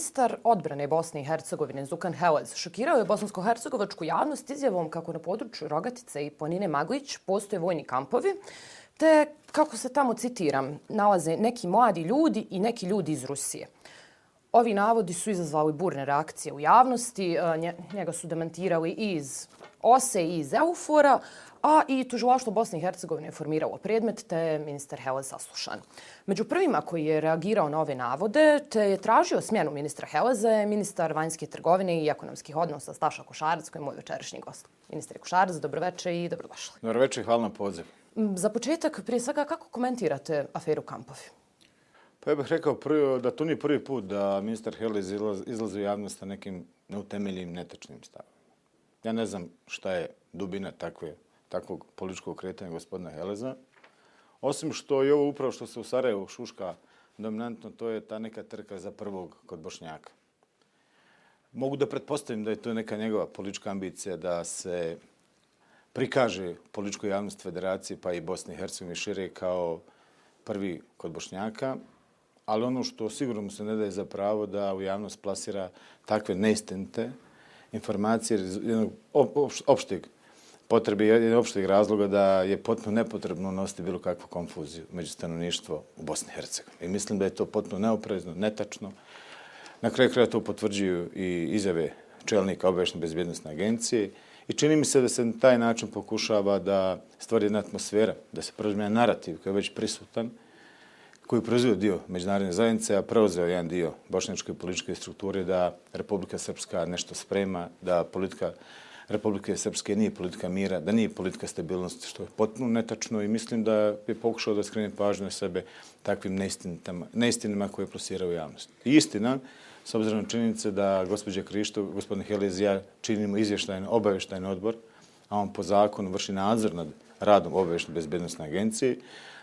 Ministar odbrane Bosne i Hercegovine Zukan Helez šokirao je bosansko-hercegovačku javnost izjavom kako na području Rogatice i Ponine Maglić postoje vojni kampovi, te, kako se tamo citiram, nalaze neki mladi ljudi i neki ljudi iz Rusije. Ovi navodi su izazvali burne reakcije u javnosti, e, njega su demantirali i iz OSE i iz Eufora, a i tužilaštvo Bosne i Hercegovine je formiralo predmet, te je ministar Helez saslušan. Među prvima koji je reagirao na ove navode, te je tražio smjenu ministra Heleza, je ministar vanjske trgovine i ekonomskih odnosa Staša Košarac, koji je moj večerašnji gost. Ministar Košarac, dobroveče i dobrodošli. Dobroveče i hvala na poziv. Za početak, prije svega, kako komentirate aferu Kampovi? Pa ja bih rekao prvi, da to nije prvi put da ministar Helez izlazi u javnost sa nekim neutemeljim, netečnim stavima. Ja ne znam šta je dubina takve takvog političkog kretanja gospodina Heleza. Osim što je ovo upravo što se u Sarajevu šuška dominantno, to je ta neka trka za prvog kod Bošnjaka. Mogu da pretpostavim da je to neka njegova politička ambicija da se prikaže političkoj javnosti federacije pa i Bosne i Hercegovine šire kao prvi kod Bošnjaka, ali ono što sigurno mu se ne daje za pravo da u javnost plasira takve neistinite informacije jednog opšteg potrebi jedin opšteg razloga da je potpuno nepotrebno nositi bilo kakvu konfuziju među stanovništvo u Bosni i Hercegovini. I mislim da je to potpuno neoprezno, netačno. Na kraju kraja to potvrđuju i izjave čelnika obavešne bezbjednostne agencije. I čini mi se da se na taj način pokušava da stvori jedna atmosfera, da se preuzme narativ koji je već prisutan, koji je proizvio dio međunarodne zajednice, a preuzeo jedan dio bošnjačke političke strukture da Republika Srpska nešto sprema, da politika Republike Srpske nije politika mira, da nije politika stabilnosti, što je potpuno netačno i mislim da je pokušao da skrene pažnju na sebe takvim neistinama koje prosira u javnosti. I istina, s obzirom na činjenice da gospođa Krišto, gospodin Helez i ja činimo izvještajni, obavještajni odbor, a on po zakonu vrši nadzor nad radom obavještene bezbednostne agencije,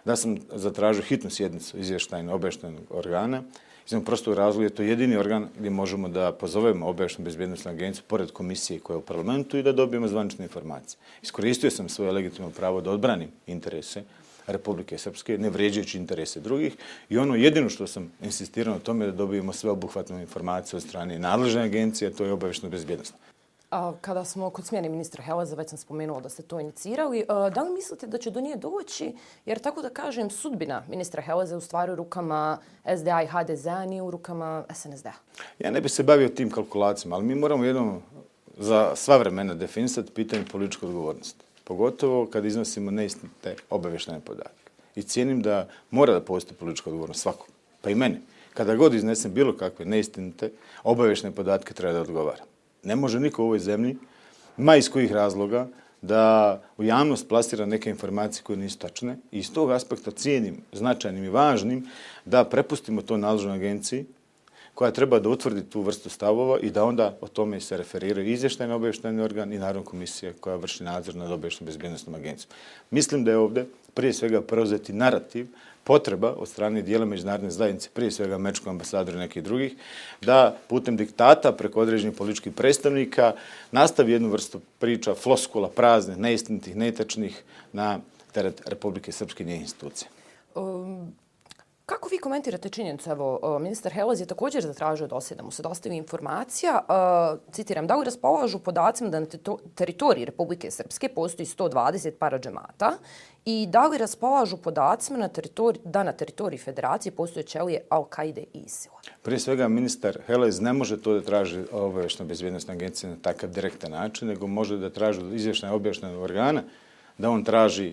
da sam zatražio hitnu sjednicu izvještajnog obavještajnog organa, iz jednog prostog razloga je to jedini organ gdje možemo da pozovemo obještenu bezbjednostnu agenciju pored komisije koja je u parlamentu i da dobijemo zvanične informacije. Iskoristio sam svoje legitimno pravo da odbranim interese Republike Srpske, ne vređajući interese drugih. I ono jedino što sam insistirao na tome je da dobijemo sve obuhvatne informacije od strane nadležne agencije, to je obještena bezbjednost. A, kada smo kod smjene ministra Heleza, već sam spomenula da ste to inicirali, da li mislite da će do nje doći? Jer tako da kažem, sudbina ministra Heleza je u stvari u rukama SDA i HDZ, a nije u rukama SNSD-a. Ja ne bih se bavio tim kalkulacijama, ali mi moramo jednom za sva vremena definisati pitanje političke odgovornosti. Pogotovo kad iznosimo neistinite obavještene podatke. I cijenim da mora da postoji politička odgovornost svakom, pa i meni. Kada god iznesem bilo kakve neistinite obaveštene podatke, treba da odgovaram ne može niko u ovoj zemlji, ma iz kojih razloga, da u javnost plasira neke informacije koje nisu tačne i iz tog aspekta cijenim značajnim i važnim da prepustimo to naložnoj agenciji koja treba da utvrdi tu vrstu stavova i da onda o tome se referiraju izvještajni obještajni organ i Narodna komisija koja vrši nadzor nad obještajnom bezbjednostnom agencijom. Mislim da je ovdje prije svega preuzeti narativ potreba od strane dijela međunarodne zajednice, prije svega američkog ambasadora i nekih drugih, da putem diktata preko određenih političkih predstavnika nastavi jednu vrstu priča, floskula, prazne, neistinitih, netečnih na teret Republike Srpske njih institucije. Um, Kako vi komentirate činjenicu? Evo, e, ministar Helaz je također zatražio dosje da mu se dostavi informacija. E, citiram, da li raspolažu podacima da na teritoriji Republike Srpske postoji 120 parađemata i da li raspolažu podacima na da na teritoriji Federacije postoje čelije Al-Qaide i ISIL-a? Prije svega, ministar Helaz ne može to da traži obavešno bezbjednostna agencija na takav direktan način, nego može da traži izvještene obavještene organa da on traži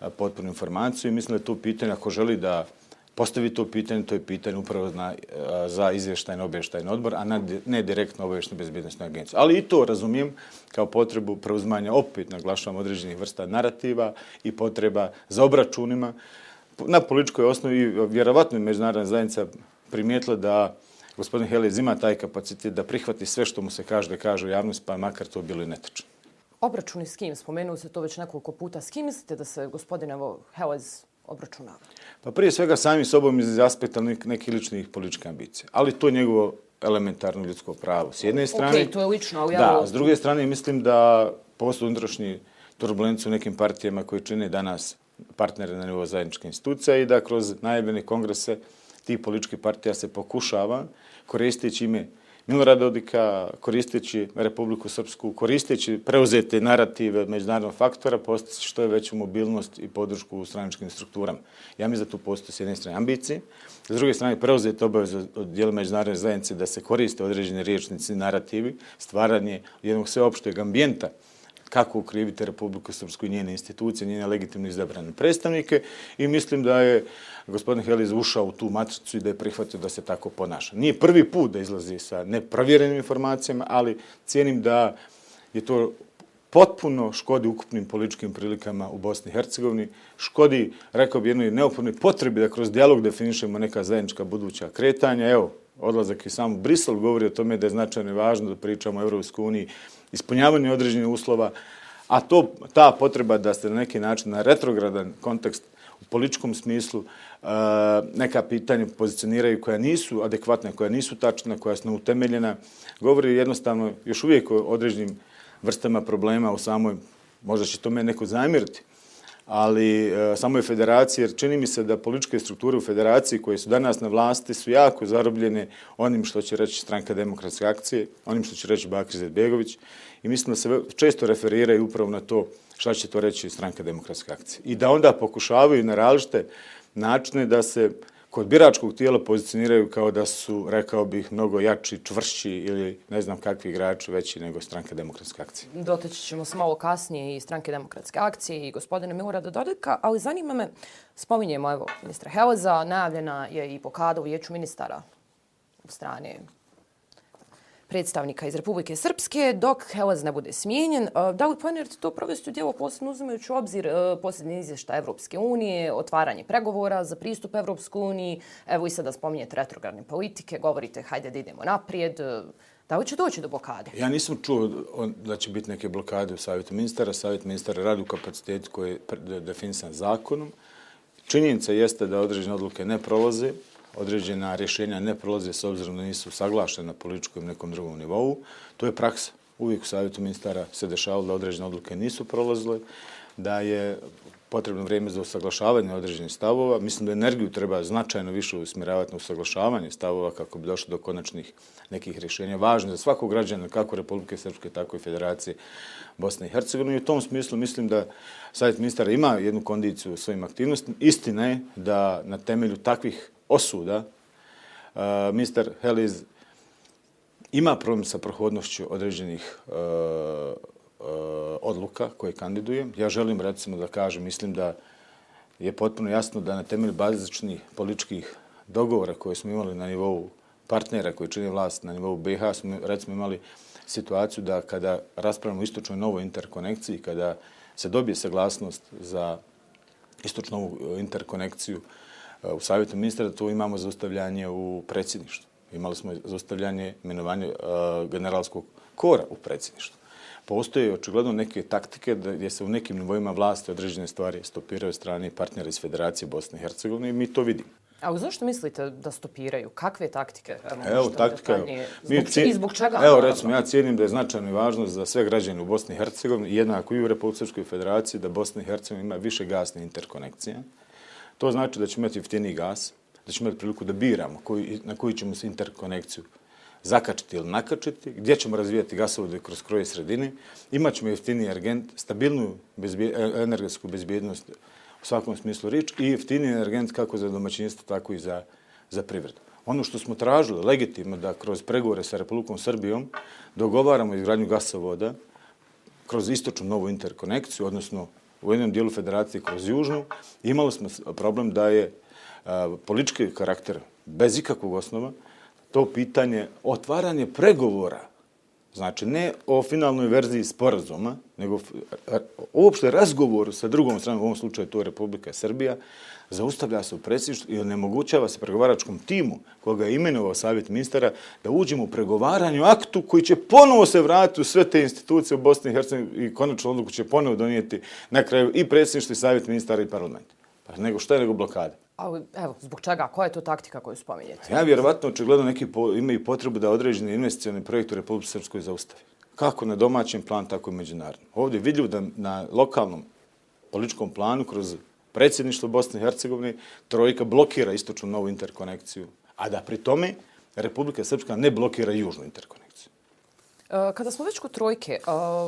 e, potpunu informaciju i mislim da je to pitanje ako želi da postavi to pitanje, to je pitanje upravo na, e, za izvještajni obještajni odbor, a ne direktno obještajni bezbjednostni agenciju. Ali i to razumijem kao potrebu preuzmanja, opet naglašavam određenih vrsta narativa i potreba za obračunima. Na političkoj osnovi vjerovatno je međunarodna zajednica primijetila da gospodin Helez ima taj kapacitet da prihvati sve što mu se kaže da kaže u javnosti, pa makar to bilo i netačno. Obračuni s kim? Spomenuo se to već nekoliko puta. S kim mislite da se gospodin Helez obračunava? Pa prije svega sami sobom iz aspekta nekih ličnih političkih ambicija. Ali to je njegovo elementarno ljudsko pravo. S jedne strane... Ok, to je lično, ali... Da, s druge strane mislim da postoje unutrašnji turbulenci u nekim partijama koji čine danas partnere na nivou zajedničke institucije i da kroz najebene kongrese tih političkih partija se pokušava koristeći ime Milorad Dodika, koristeći Republiku Srpsku, koristeći preuzete narative međunarodnog faktora, postići što je veću mobilnost i podršku u straničkim strukturama. Ja mi za tu postoji s jedne strane ambicije, s druge strane preuzete obaveze od dijela međunarodne zajednice da se koriste određene riječnici narativi, stvaranje jednog sveopšteg ambijenta kako ukriviti Republiku Srpsku i njene institucije, njene legitimno izabrane predstavnike i mislim da je gospodin Heliz ušao u tu matricu i da je prihvatio da se tako ponaša. Nije prvi put da izlazi sa neprovjerenim informacijama, ali cijenim da je to potpuno škodi ukupnim političkim prilikama u Bosni i Hercegovini, škodi, rekao bi, jednoj neophodnoj potrebi da kroz dijalog definišemo neka zajednička buduća kretanja. Evo, odlazak i sam Brisel govori o tome da je značajno i važno da pričamo o Evropskoj uniji, ispunjavanje određenih uslova, a to, ta potreba da se na neki način na retrogradan kontekst u političkom smislu e, neka pitanja pozicioniraju koja nisu adekvatna, koja nisu tačna, koja su neutemeljena, govori jednostavno još uvijek o određenim vrstama problema u samoj, možda će to me neko zamiriti, ali e, samo je federacija, jer čini mi se da političke strukture u federaciji koje su danas na vlasti su jako zarobljene onim što će reći stranka demokratske akcije, onim što će reći Bakir Zedbegović i mislim da se često referiraju upravo na to šta će to reći stranka demokratske akcije. I da onda pokušavaju na različite načine da se kod biračkog tijela pozicioniraju kao da su, rekao bih, mnogo jači, čvršći ili ne znam kakvi igrači veći nego stranka demokratske akcije. Doteći ćemo se malo kasnije i stranke demokratske akcije i gospodina Milorada Dodeka, ali zanima me, spominjemo evo ministra Heleza, najavljena je i blokada u vijeću ministara u strane predstavnika iz Republike Srpske, dok Helaz ne bude smijenjen. E, da li planirate to provesti u djelo posebno uzimajući u obzir e, posljednje izvješta Evropske unije, otvaranje pregovora za pristup Evropskoj uniji, evo i sada spominjete retrogradne politike, govorite hajde da idemo naprijed, e, Da li će doći do blokade? Ja nisam čuo da će biti neke blokade u savjetu ministara. Savjet ministara radi u kapacitetu koji je definisan zakonom. Činjenica jeste da određene odluke ne prolaze, određena rješenja ne prolaze s obzirom da nisu saglašene na političkom nekom drugom nivou. To je praksa. Uvijek u savjetu ministara se dešavalo da određene odluke nisu prolazile, da je potrebno vrijeme za usaglašavanje određenih stavova. Mislim da energiju treba značajno više usmjeravati na usaglašavanje stavova kako bi došlo do konačnih nekih rješenja. Važno za svakog građana, kako Republike Srpske, tako i Federacije Bosne i Hercegovine. I u tom smislu mislim da savjet ministara ima jednu kondiciju u svojim aktivnostima. Istina je da na temelju takvih osuda, e, uh, ministar Heliz ima problem sa prohodnošću određenih uh, uh, odluka koje kandiduje. Ja želim recimo da kažem, mislim da je potpuno jasno da na temelju bazičnih političkih dogovora koje smo imali na nivou partnera koji čini vlast na nivou BiH, smo recimo imali situaciju da kada raspravimo o istočnoj novoj interkonekciji, kada se dobije saglasnost za istočnu interkonekciju u savjetu ministra, tu imamo zaustavljanje u predsjedništvu. Imali smo zaustavljanje imenovanja generalskog kora u predsjedništvu. Postoje očigledno neke taktike da gdje se u nekim nivoima vlasti određene stvari stopiraju strane partnera iz Federacije Bosne i Hercegovine i mi to vidimo. A zašto mislite da stopiraju? Kakve taktike? Evo, evo taktika. Mi zbog, I zbog čega? Evo, recimo, ja cijenim da je značajno i važno za sve građane u Bosni i Hercegovini, jednako i u Republike Federaciji, da Bosna i Hercegovina ima više gasne interkonekcije. To znači da ćemo imati jeftini gas, da ćemo imati priliku da biramo koji, na koju ćemo se interkonekciju zakačiti ili nakačiti, gdje ćemo razvijati gasovode kroz kroje sredine, imat ćemo jeftini energent, stabilnu bezbje, e, energetsku bezbjednost u svakom smislu rič i jeftini energent kako za domaćinstvo, tako i za, za privredu. Ono što smo tražili legitimno da kroz pregovore sa Republikom Srbijom dogovaramo izgradnju gasovoda kroz istočnu novu interkonekciju, odnosno u jednom dijelu federacije kroz Južnu, imali smo problem da je politički karakter bez ikakvog osnova to pitanje otvaranje pregovora, znači ne o finalnoj verziji sporazuma, nego uopšte razgovor sa drugom stranom, u ovom slučaju to je Republika Srbija, zaustavlja se u predsjedništvu i onemogućava se pregovaračkom timu koga je imenovao savjet ministara da uđemo u pregovaranju aktu koji će ponovo se vratiti u sve te institucije u Bosni i Hercegovini i konačno odluku će ponovo donijeti na kraju i predsjedništvo i savjet ministara i parlament. Pa nego šta je nego blokade? Ali, evo, zbog čega? Koja je to taktika koju spominjete? Ja vjerovatno očigledno neki po, imaju potrebu da određeni investicioni projekt u Republike Srpskoj zaustavi. Kako na domaćem planu, tako i međunarodnom. Ovdje vidljivo da na lokalnom političkom planu kroz predsjedništvo Bosne i Hercegovine, trojka blokira istočnu novu interkonekciju, a da pri tome Republika Srpska ne blokira južnu interkonekciju. E, kada smo već kod trojke, e,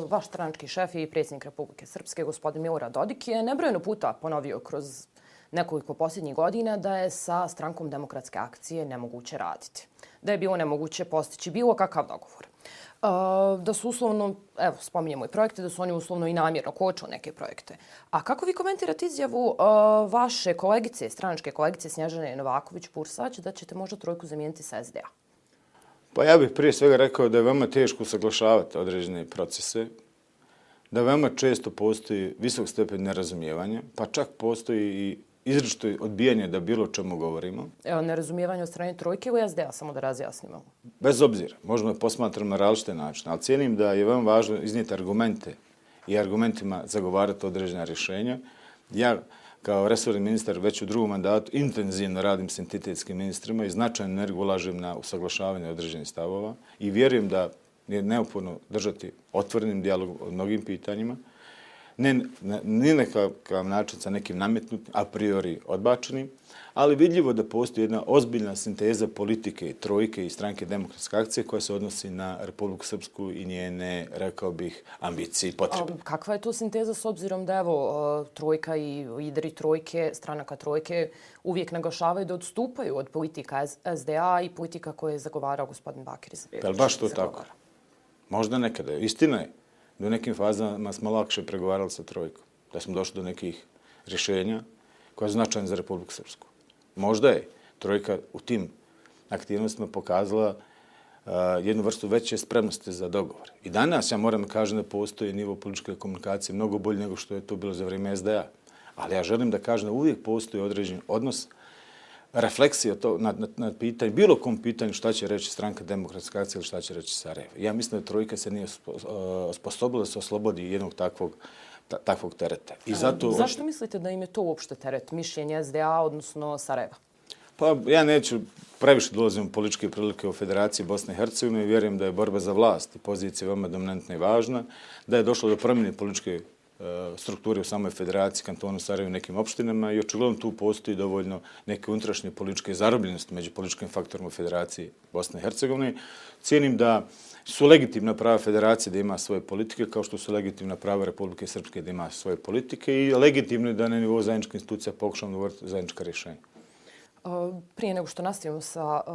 vaš stranački šef i predsjednik Republike Srpske, gospodin Milorad Dodik, je nebrojeno puta ponovio kroz nekoliko posljednjih godina da je sa strankom demokratske akcije nemoguće raditi. Da je bilo nemoguće postići bilo kakav dogovor. Uh, da su uslovno, evo, spominjemo i projekte, da su oni uslovno i namjerno kočili neke projekte. A kako vi komentirate izjavu e, vaše kolegice, stranačke kolegice Snježane Novaković-Pursać, da ćete možda trojku zamijeniti sa SDA? Pa ja bih prije svega rekao da je veoma teško usaglašavati određene procese, da veoma često postoji visok stepen nerazumijevanja, pa čak postoji i izričito odbijanje da bilo čemu govorimo. Evo, nerazumijevanje od strane trojke ili SDA, samo da razjasnimo. Bez obzira, možemo da posmatramo na različite načine, ali cijenim da je veoma važno iznijeti argumente i argumentima zagovarati određena rješenja. Ja, kao resorni ministar, već u drugom mandatu intenzivno radim s entitetskim ministrima i značajno energiju ulažem na usaglašavanje određenih stavova i vjerujem da je neophodno držati otvorenim dijalog o mnogim pitanjima ne, ne, ni nekakav način sa nekim nametnutim, a priori odbačenim, ali vidljivo da postoji jedna ozbiljna sinteza politike i trojke i stranke demokratske akcije koja se odnosi na Republiku Srpsku i njene, rekao bih, ambicije i potrebe. A, kakva je to sinteza s obzirom da evo, trojka i lideri trojke, stranaka trojke uvijek naglašavaju da odstupaju od politika SDA i politika koje je zagovarao gospodin Bakir Je li baš to tako? Možda nekada. Istina je da u nekim fazama smo lakše pregovarali sa trojkom, da smo došli do nekih rješenja koja je značajna za Republiku Srpsku. Možda je trojka u tim aktivnostima pokazala uh, jednu vrstu veće spremnosti za dogovor. I danas ja moram kažem da postoji nivo političke komunikacije mnogo bolje nego što je to bilo za vrijeme SDA. Ali ja želim da kažem da uvijek postoji određen odnos refleksija to na, na, na pitanje, bilo kom pitanju šta će reći stranka demokratska akcija ili šta će reći Sarajevo. Ja mislim da trojka se nije sposobila da se oslobodi jednog takvog ta, takvog tereta. I zato... Zašto mislite da im je to uopšte teret, mišljenje SDA, odnosno Sarajeva? Pa ja neću previše dolazim u političke prilike u Federaciji Bosne i Hercegovine i vjerujem da je borba za vlast i pozicija veoma dominantna i važna, da je došlo do promjene političke E, Strukture u samoj federaciji kantonu Sarajevo i nekim opštinama i očigledno tu postoji dovoljno neke unutrašnje političke zarobljenosti među političkim faktorima u federaciji Bosne i Hercegovine. Cijenim da su legitimna prava federacije da ima svoje politike, kao što su legitimna prava Republike Srpske da ima svoje politike i legitimno je da na nivou zajedničke institucija pokušamo da uvrti zajednička rješenja. Prije nego što nastavimo sa e,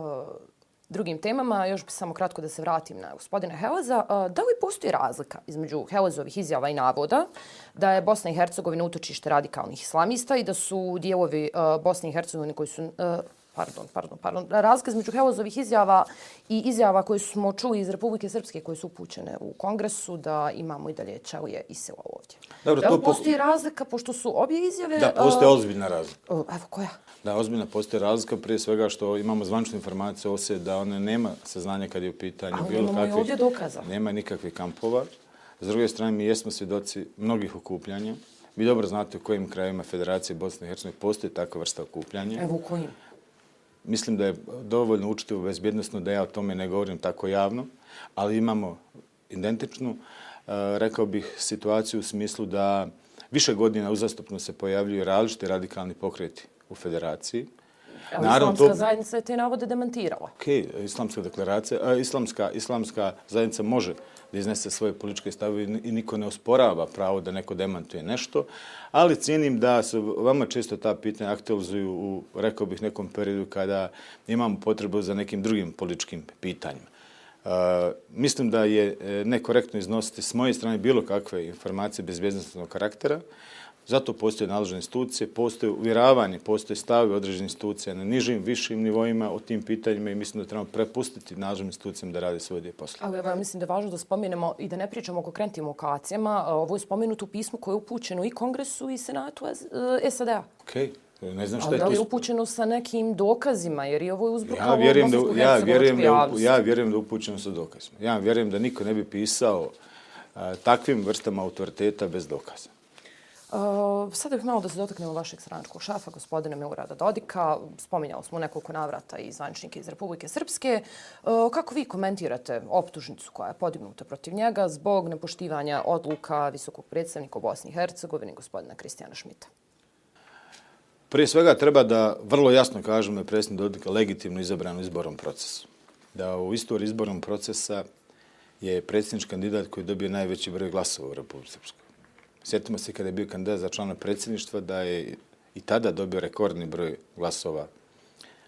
drugim temama, još bi samo kratko da se vratim na gospodina Heleza. Da li postoji razlika između Helezovih izjava i navoda da je Bosna i Hercegovina utočište radikalnih islamista i da su dijelovi Bosne i Hercegovine koji su pardon, pardon, pardon, razlika između Helozovih izjava i izjava koje smo čuli iz Republike Srpske koje su upućene u kongresu da imamo i dalje Čelije i selo ovdje. Dobro, to postoji razlika pošto su obje izjave... Da, postoje ozbiljna razlika. Evo, koja? Da, ozbiljna postoje razlika prije svega što imamo zvančnu informaciju o se da one nema saznanja kad je u pitanju Ali bilo kakvih... ovdje dokaza. Nema nikakvih kampova. S druge strane, mi jesmo svjedoci mnogih okupljanja. Vi dobro znate u kojim krajima Federacije Bosne i Hercegovine postoji takva vrsta okupljanja. Evo u kojim? Mislim da je dovoljno učiti bezbjednostno da ja o tome ne govorim tako javno, ali imamo identičnu, e, rekao bih, situaciju u smislu da više godina uzastopno se pojavljuju različiti radikalni pokreti u federaciji. Naravno, islamska to... zajednica je te navode demantirala. Ok, islamska deklaracija, a, islamska, islamska zajednica može da iznese svoje političke stave i niko ne osporava pravo da neko demantuje nešto, ali cijenim da se vama često ta pitanja aktualizuju u, rekao bih, nekom periodu kada imamo potrebu za nekim drugim političkim pitanjima. Uh, mislim da je e, nekorektno iznositi s moje strane bilo kakve informacije bezbjednostnog karaktera. Zato postoje naložene institucije, postoje uvjeravanje, postoje stavi određene institucije na nižim, višim nivoima o tim pitanjima i mislim da trebamo prepustiti naloženim institucijama da rade svoje dio posla. Ali ja mislim da je važno da spomenemo i da ne pričamo o konkretnim lokacijama. Ovo je spomenuto pismo koje je upućeno i Kongresu i Senatu SAD-a. Okej. Okay. Ne znam šta je to. Ali je upućeno sa nekim dokazima, jer i ovo je uzbrukalo ja vjerujem da, ja vjerujem da, ja vjerujem da je upućeno sa dokazima. Ja vjerujem da niko ne bi pisao a, takvim vrstama autoriteta bez dokaza. Uh, sada bih malo da se dotaknemo vašeg stranačkog šafa, gospodina Milorada Dodika. Spominjali smo nekoliko navrata i zvaničnike iz Republike Srpske. Uh, kako vi komentirate optužnicu koja je podignuta protiv njega zbog nepoštivanja odluka visokog predstavnika u Bosni i Hercegovini, gospodina Kristijana Šmita? Prije svega treba da vrlo jasno kažem da je predsjednik Dodika legitimno izabran u izbornom procesu. Da u istoriji izbornog procesa je predsjednički kandidat koji je dobio najveći broj glasova u Republike Srpskoj. Sjetimo se kada je bio kandidat za člana predsjedništva da je i tada dobio rekordni broj glasova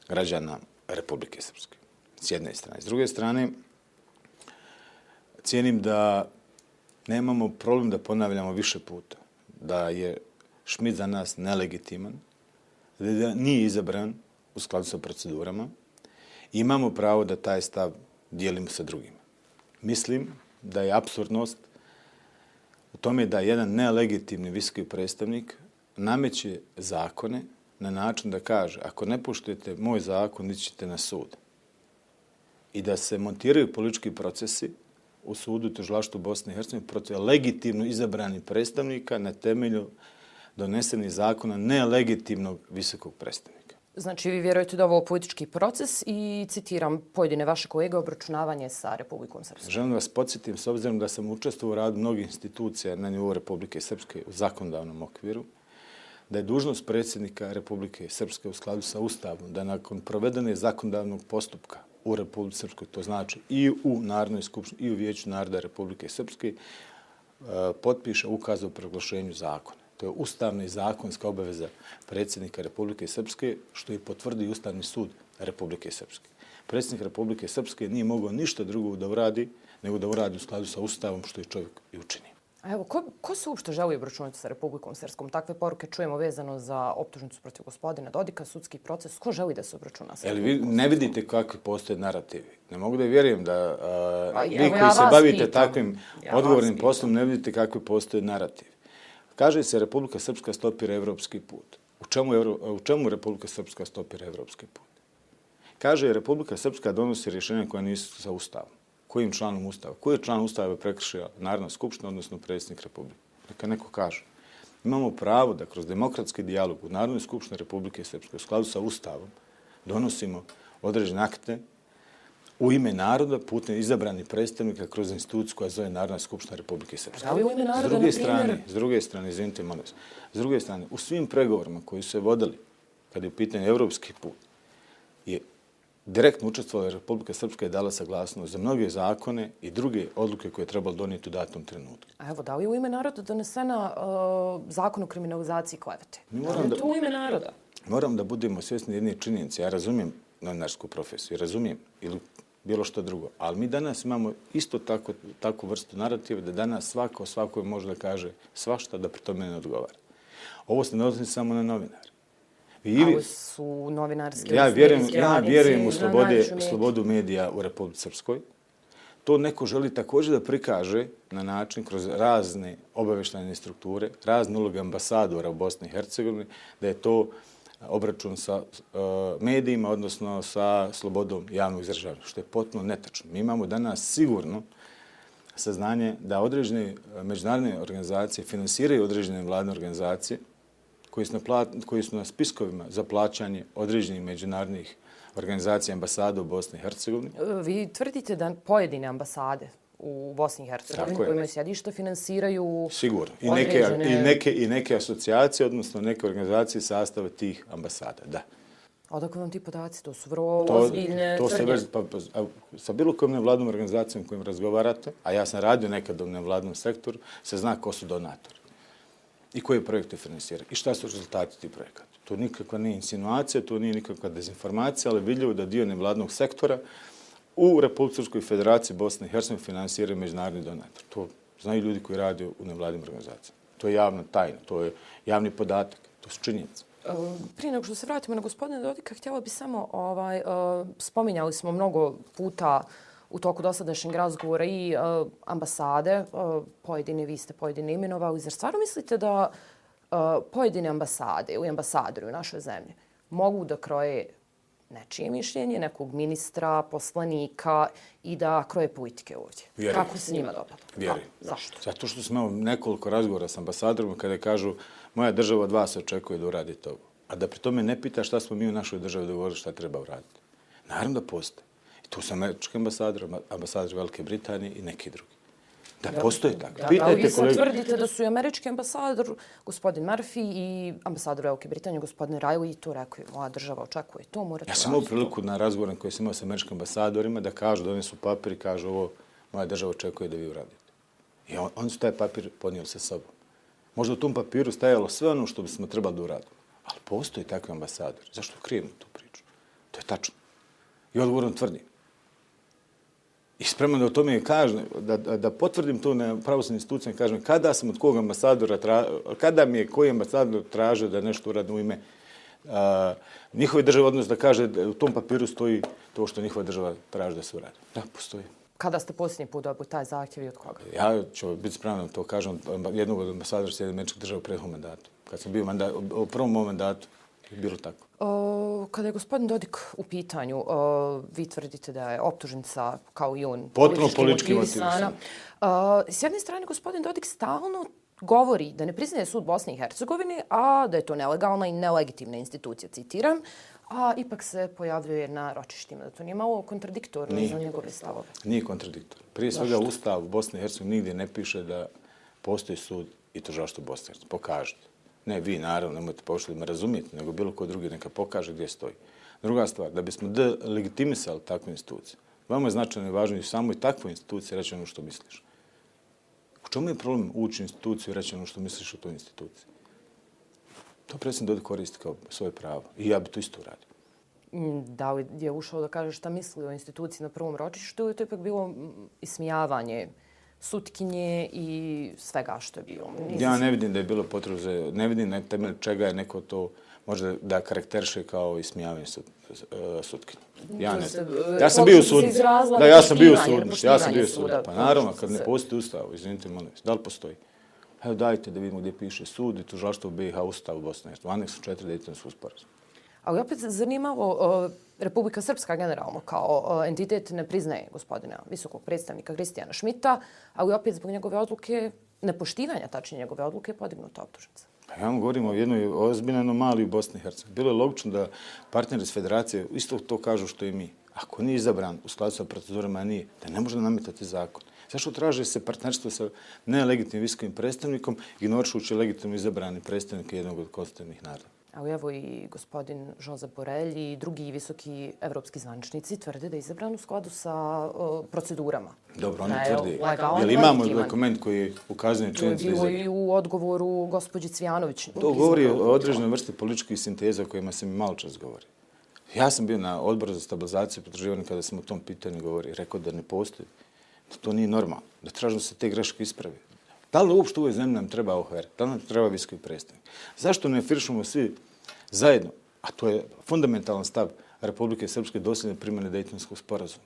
građana Republike Srpske. S jedne strane. S druge strane, cijenim da nemamo problem da ponavljamo više puta da je Šmit za nas nelegitiman, da nije izabran u skladu sa procedurama, imamo pravo da taj stav dijelimo sa drugima. Mislim da je absurdnost tome da jedan nelegitimni visoki predstavnik nameće zakone na način da kaže ako ne poštujete moj zakon, ićete na sud. I da se montiraju politički procesi u sudu tužilaštvu Bosne i Hercegovine protiv legitimno izabranih predstavnika na temelju donesenih zakona nelegitimnog visokog predstavnika. Znači, vi vjerujete da ovo politički proces i citiram pojedine vaše kolege obračunavanje sa Republikom Srpske. Želim vas podsjetim, s obzirom da sam učestvovao u radu mnogih institucija na nivou Republike Srpske u zakonodavnom okviru, da je dužnost predsjednika Republike Srpske u skladu sa Ustavom da nakon provedene zakonodavnog postupka u Republike Srpskoj, to znači i u Narodnoj skupštini i u Vijeću naroda Republike Srpske, eh, potpiše ukaz o proglašenju zakona. To je ustavna i zakonska obaveza predsjednika Republike Srpske, što je potvrdi Ustavni sud Republike Srpske. Predsjednik Republike Srpske nije mogao ništa drugo da uradi, nego da uradi u skladu sa Ustavom, što je čovjek i učinio. A evo, ko, ko se uopšte želi obračunati sa Republikom Srpskom? Takve poruke čujemo vezano za optužnicu protiv gospodina Dodika, sudski proces. Ko želi da se obračuna sa Republikom Srpskom? Ne vidite kakvi postoje narativi. Ne mogu da vjerujem da a, pa, vi koji ja se bavite pitam. takvim ja odgovornim poslom ne vidite kakvi postoje narativi. Kaže se Republika Srpska stopira evropski put. U čemu, Evro, u čemu Republika Srpska stopira evropski put? Kaže Republika Srpska donosi rješenja koja nisu sa ustavom kojim članom Ustava, koji je član Ustava prekršio Narodna skupština, odnosno predsjednik Republike. Neka neko kaže. Imamo pravo da kroz demokratski dijalog u Narodnoj skupštini Republike Srpske u skladu sa Ustavom donosimo određene akte u ime naroda putem izabrani predstavnika kroz instituciju koja zove Narodna skupština Republike Srpske. Da li u ime naroda, s druge strane, s druge strane, izvinite, molim s druge strane, u svim pregovorima koji su se vodili kada je u pitanju evropski put, je direktno učestvovala Republika Srpska i dala saglasnost za mnoge zakone i druge odluke koje je trebalo donijeti u datom trenutku. A evo, da li je u ime naroda donesena uh, zakon o kriminalizaciji klevete? Da li je to u ime naroda? Moram da budemo svjesni jedne činjenice. Ja razumijem novinarsku profesiju, razumijem ili bilo što drugo. Ali mi danas imamo isto tako, takvu vrstu narativa da danas svako svako može da kaže svašta da pri tome ne odgovara. Ovo se ne odnosi samo na novinare. I vi, su novinarske ja vjerujem, ja vjerujem u slobode, slobodu medija u Republike Srpskoj. To neko želi također da prikaže na način kroz razne obaveštajne strukture, razne uloge ambasadora u Bosni i Hercegovini, da je to obračun sa e, medijima, odnosno sa slobodom javnog izražavanja, što je potpuno netačno. Mi imamo danas sigurno saznanje da određene e, međunarodne organizacije finansiraju određene vladne organizacije, koji su, na plat, koji su na spiskovima za plaćanje određenih međunarodnih organizacija ambasada u Bosni i Hercegovini. E, vi tvrdite da pojedine ambasade u Bosni i Hercegovini koji imaju sjedište finansiraju Sigurno. I neke, određene... i, neke, I neke asocijacije, odnosno neke organizacije sastave tih ambasada, da. Odakle vam ti podaci? To su vrlo to, ozbiljne to se već, pa, pa, sa bilo kojom nevladnom organizacijom kojim razgovarate, a ja sam radio nekad u nevladnom sektoru, se zna ko su donatori i koje projekte finansira i šta su rezultati tih projekata. To nikakva nije insinuacija, to nije nikakva dezinformacija, ali vidljivo da dio nevladnog sektora u Republičkoj federaciji Bosne i Hercegovine finansiraju međunarodni donator. To znaju ljudi koji rade u nevladnim organizacijama. To je javna tajna, to je javni podatak, to su činjenice. E, prije nego što se vratimo na gospodina Dodika, htjela bi samo, ovaj, e, spominjali smo mnogo puta u toku dosadašnjeg razgovora i e, ambasade, pojedine, vi ste pojedine imenovali. Zar stvarno mislite da pojedine ambasade ili ambasadori u našoj zemlji mogu da kroje nečije mišljenje, nekog ministra, poslanika i da kroje politike ovdje? Vjerujem. Kako se njima dopada? Vjerujem. Zašto? Zato što smo nekoliko razgovora s ambasadorima kada kažu moja država od vas očekuje da uradi to. A da pri tome ne pita šta smo mi u našoj državi dogovorili šta treba uraditi. Naravno da postoje. Tu su američki ambasador, ambasador Velike Britanije i neki drugi. Da, postoje tako. Da, da, Pitajte vi sad kolege. tvrdite da su i američki ambasador, gospodin Murphy i ambasador Velike Britanije, gospodin Riley, to rekao, moja država očekuje to, morate Ja sam imao priliku na razgovorom koji sam imao sa američkim ambasadorima da kažu, donesu papir i kažu ovo moja država očekuje da vi uradite. I on, oni su taj papir podnijeli sa sobom. Možda u tom papiru stajalo sve ono što bismo trebali da uradimo. Ali postoji takvi ambasador. Zašto krijemo tu priču? To je tačno. I odgovorno tvrdim. I spreman da o tome kažem, da, da, potvrdim to na pravosudnim institucijama, kažem kada sam od kog ambasadora, tra, kada mi je koji ambasador traže da nešto uradim u ime a, njihove države, odnosno da kaže da u tom papiru stoji to što njihova država traži da se uradi. Da, postoji. Kada ste posljednji put dobili taj zahtjev i od koga? Ja ću biti spreman to kažem jednog od ambasadora Sjedinjenih američkih država u prethodnom mandatu. Kad sam bio mandat, u prvom mom mandatu, bilo tako. O, kada je gospodin Dodik u pitanju, o, vi tvrdite da je optužnica kao i on Potpuno politički motivisana. S jedne strane, gospodin Dodik stalno govori da ne priznaje sud Bosne i Hercegovine, a da je to nelegalna i nelegitimna institucija, citiram, a ipak se pojavljuje na ročištima. Da to nije malo kontradiktorno Nije. za njegove stavove. Nije kontradiktor. Prije svega Ustav Bosne i Hercegovine nigdje ne piše da postoji sud i tužilaštvo Bosne i Hercegovine. Pokažite. Ne vi, naravno, nemojte pošli me razumijeti, nego bilo ko drugi neka pokaže gdje stoji. Druga stvar, da bismo delegitimisali takvu instituciju, vama je značajno i važno i samo i takvu instituciju reći ono što misliš. U čemu je problem ući u instituciju i reći ono što misliš o toj instituciji? To predsjednik Dodik koristi kao svoje pravo. I ja bi to isto uradio. Mm, da li je ušao da kaže šta misli o instituciji na prvom ročištu ili to je ipak bilo ismijavanje sutkinje i svega što je bilo? Ja ne vidim da je bilo potrebno. Ne vidim na temelju čega je neko to može da karakteriše kao ismijavanje sud, uh, sutkinje. Ja ne znam. e, Ja sam bio u sudnici. Da, ja sam bio u sudnici. Ja sam bio u sudnici. Pa naravno, kad ne postoji ustav, izvinite, molim vas, da li postoji? Evo dajte da vidimo gdje piše sud i tužilaštvo u BiH Ustav u Bosni i Hercegovini. U aneksu 4 Dejtonskog sporazuma. Ali opet zanimalo, Republika Srpska generalno kao entitet ne priznaje gospodina visokog predstavnika Kristijana Šmita, ali opet zbog njegove odluke, nepoštivanja tačnije njegove odluke, je podignuta optužnica. Pa ja vam govorim o jednoj ozbiljnoj anomaliji u Bosni i Hercegovini. Bilo je logično da partneri iz federacije isto to kažu što i mi. Ako nije izabran u skladu sa procedurama, a nije, da ne može nametati zakon. Zašto traže se partnerstvo sa nelegitimnim visokim predstavnikom, ignorišući legitimno izabrani predstavnik jednog od konstitutivnih naroda? Ali evo i gospodin Jose Borelj i drugi visoki evropski zvaničnici tvrde da je izabran u skladu sa procedurama. Dobro, oni Da je Jel imamo dokument koji ukazuje To je činjenicu da je bilo i u odgovoru gospođi Cvjanović. To govori o određenoj vrsti političkih sinteza o kojima se mi malo čas govori. Ja sam bio na odboru za stabilizaciju i potraživanje kada sam o tom pitanju govori, rekao da ne postoji, da to nije normalno, da tražno se te greške ispravi. Da li uopšte u ovoj zemlji nam treba OHR? Da li nam treba visoki predstavnik? Zašto ne firšamo svi zajedno, a to je fundamentalan stav Republike Srpske dosljedne primjene Dejtonskog sporazuma?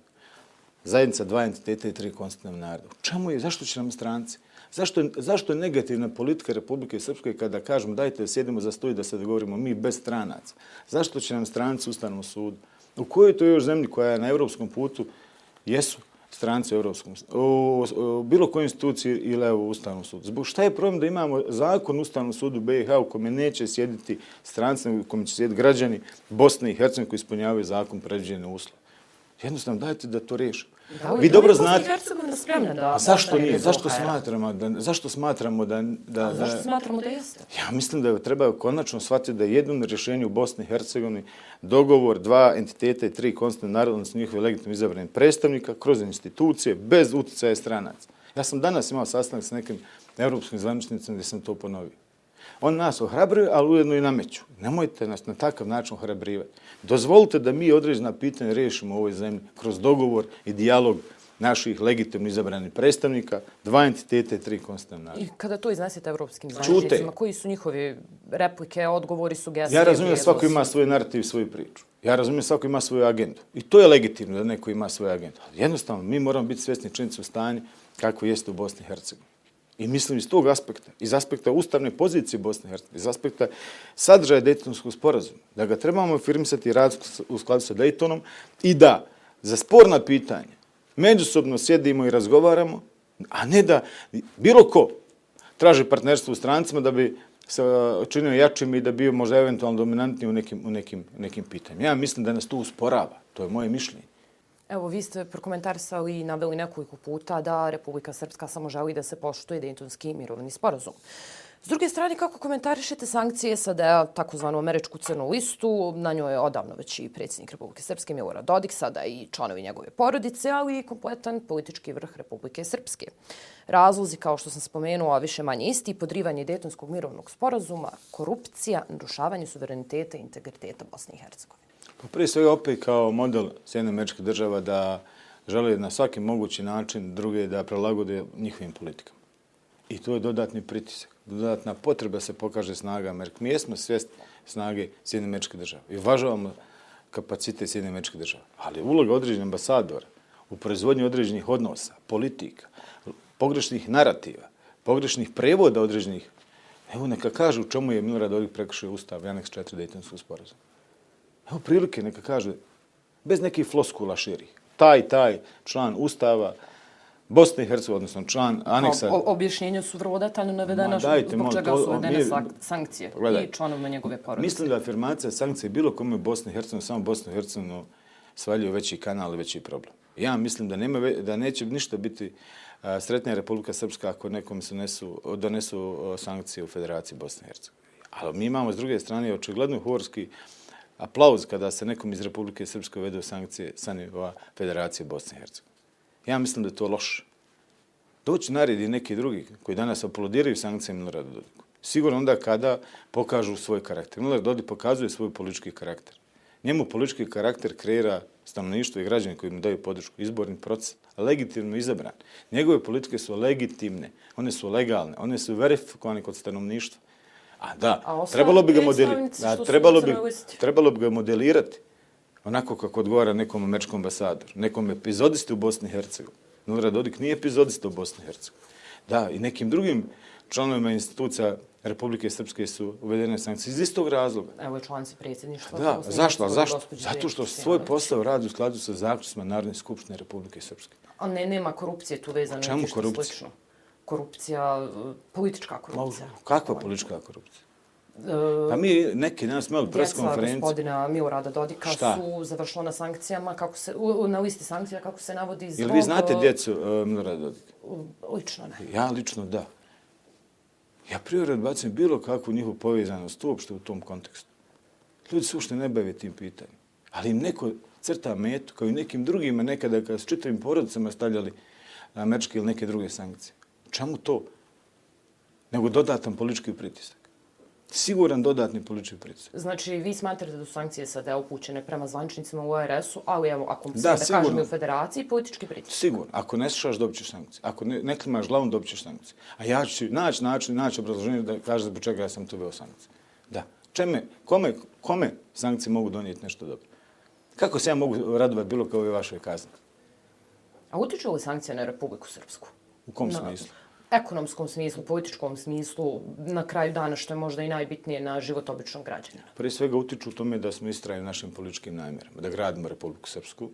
zajednica dva entiteta i tri konstitutivna naroda. U čemu je, zašto će nam stranci? Zašto, je- zašto je negativna politika Republike Srpske kada kažemo dajte da sjedimo za stoj da se dogovorimo mi bez stranaca? Zašto će nam stranci u Ustavnom sudu? U kojoj to još zemlji koja je na evropskom putu jesu stranci u, evropskom, u, u, u bilo kojoj instituciji ili evo u Ustavnom sudu? Zbog šta je problem da imamo zakon u Ustavnom sudu BiH u kome neće sjediti stranci, u kome će sjediti građani Bosne i Hercegovine koji ispunjavaju zakon predviđene uslove? Jednostavno, dajte da to riješimo. Da Vi dobro znate... Hercegovina spremna da... A zašto nije? Zašto smatramo da, zašto smatramo da, da, A zašto da, smatramo da jeste? Ja mislim da treba konačno shvatiti da je jedno rješenje u Bosni i Hercegovini dogovor dva entiteta i tri konstitutivne naroda, odnosno njihove legitimno izabranih predstavnika kroz institucije bez utjecaja stranaca. Ja sam danas imao sastanak s nekim evropskim zvaničnicima gdje sam to ponovio. On nas ohrabruju, ali ujedno i nameću. Nemojte nas na takav način ohrabrivati. Dozvolite da mi određena pitanja riješimo u ovoj zemlji kroz dogovor i dijalog naših legitimno izabranih predstavnika, dva entiteta i tri naroda. I kada to iznesete evropskim zvaničnicima, koji su njihovi replike, odgovori, sugestije? Ja razumijem da svako ima svoj narativ i svoju priču. Ja razumijem da svako ima svoju agendu. I to je legitimno da neko ima svoju agendu. Jednostavno, mi moramo biti svjesni činjenice u stanju kako jeste u Bosni i Hercegovini. I mislim iz tog aspekta, iz aspekta ustavne pozicije Bosne i Hercegovine, iz aspekta sadržaja Dejtonskog sporazuma, da ga trebamo afirmisati i raditi u skladu sa Dejtonom i da za sporna pitanja međusobno sjedimo i razgovaramo, a ne da bilo ko traži partnerstvo u strancima da bi se činio jačim i da bio možda eventualno dominantniji u nekim, u nekim, nekim pitanjima. Ja mislim da nas to usporava. To je moje mišljenje. Evo, vi ste prokomentarisali i naveli nekoliko puta da Republika Srpska samo želi da se poštuje Dejtonski mirovni sporazum. S druge strane, kako komentarišete sankcije sad takozvanu američku crnu listu, na njoj je odavno već i predsjednik Republike Srpske Milorad Dodik, sada i članovi njegove porodice, ali i kompletan politički vrh Republike Srpske. Razlozi, kao što sam spomenula, više manje isti, podrivanje detonskog mirovnog sporazuma, korupcija, narušavanje suvereniteta i integriteta Bosne i Hercegovine. Pa prije svega opet kao model Sjedne američke država da žele na svaki mogući način druge da prelagode njihovim politikama. I to je dodatni pritisak dodatna potreba se pokaže snaga Amerike. Mi jesmo svijest snage Sjedine američke države i uvažavamo kapacite Sjedine američke države. Ali uloga određenih ambasadora u proizvodnji određenih odnosa, politika, pogrešnih narativa, pogrešnih prevoda određenih, evo neka kaže u čemu je Milorad Dodik prekršio ustav Janex 4 Dejtonskog sporazuma. Evo prilike neka kaže, bez nekih floskula širih. Taj, taj član ustava, Bosne i Hercegovine, odnosno član aneksa... O, objašnjenje su vrlo detaljno navedena zbog čega su uvedene sankcije gledaj, i članovima njegove porodice. Mislim da afirmacija sankcije bilo kome u Bosni i Hercegovini, samo Bosnu i Hercegovini svaljuje veći kanal i veći problem. Ja mislim da, nema, da neće ništa biti a, sretnija Republika Srpska ako nekom se nesu, donesu sankcije u Federaciji Bosne i Hercegovine. Ali mi imamo s druge strane očigledno horski aplauz kada se nekom iz Republike Srpske uvedu sankcije sa nivoa Federacije Bosne i Hercegovine. Ja mislim da je to loše. Doći naredi neki drugi koji danas aplodiraju sankcije Milorada Dodiku. Sigurno onda kada pokažu svoj karakter. Milorad Dodik pokazuje svoj politički karakter. Njemu politički karakter kreira stanovništvo i građani koji mu daju podršku. Izborni proces, legitimno izabran. Njegove politike su legitimne, one su legalne, one su verifikovane kod stanovništva. A da, A trebalo bi ga modelirati. Trebalo bi, trebalo bi ga modelirati onako kako odgovara nekom američkom ambasadoru, nekom epizodisti u Bosni i Hercegovini. Milorad Dodik nije epizodista u Bosni i Hercegovini. Da, i nekim drugim članovima institucija Republike Srpske su uvedene sankcije iz istog razloga. Evo je članci predsjedništva. Da, zašto? zašto? Zato što svoj posao radi u skladu sa zaključima Narodne skupštine Republike Srpske. A ne, nema korupcije tu vezano. Čemu korupcija? Slično. Korupcija, politička korupcija. Kakva politička korupcija? Pa mi neki danas imali pres konferenciju. Djeca gospodina Milorada Dodika Šta? su završila na sankcijama, kako se, na listi sankcija, kako se navodi zbog... Jel vi znate djecu uh, Milorada Dodika? Lično ne. Ja lično da. Ja prije odbacim bilo kakvu njihovu povezanost uopšte u tom kontekstu. Ljudi se uopšte ne bave tim pitanjem. Ali im neko crta metu, kao i nekim drugima nekada kada s čitavim porodicama stavljali američke ili neke druge sankcije. Čemu to? Nego dodatan politički pritisak siguran dodatni politički pritisak. Znači, vi smatrate da su sankcije sada upućene prema zvančnicima u ORS-u, ali evo, ako da, da kažemo u federaciji, politički pritisak. Sigurno. Ako ne slušaš, dobit ćeš sankcije. Ako ne, ne klimaš glavom, dobit ćeš sankcije. A ja ću naći način, naći obrazloženje da kaže zbog čega ja sam tu veo sankcije. Da. Čeme, kome, kome sankcije mogu donijeti nešto dobro? Kako se ja mogu radovati bilo kao i vašoj kazni? A utiču li sankcije na Republiku Srpsku? U kom no. smislu? ekonomskom smislu, političkom smislu, na kraju dana što je možda i najbitnije na život običnog građana? Prije svega utiču u tome da smo istrajni našim političkim namjerama, da gradimo Republiku Srpsku,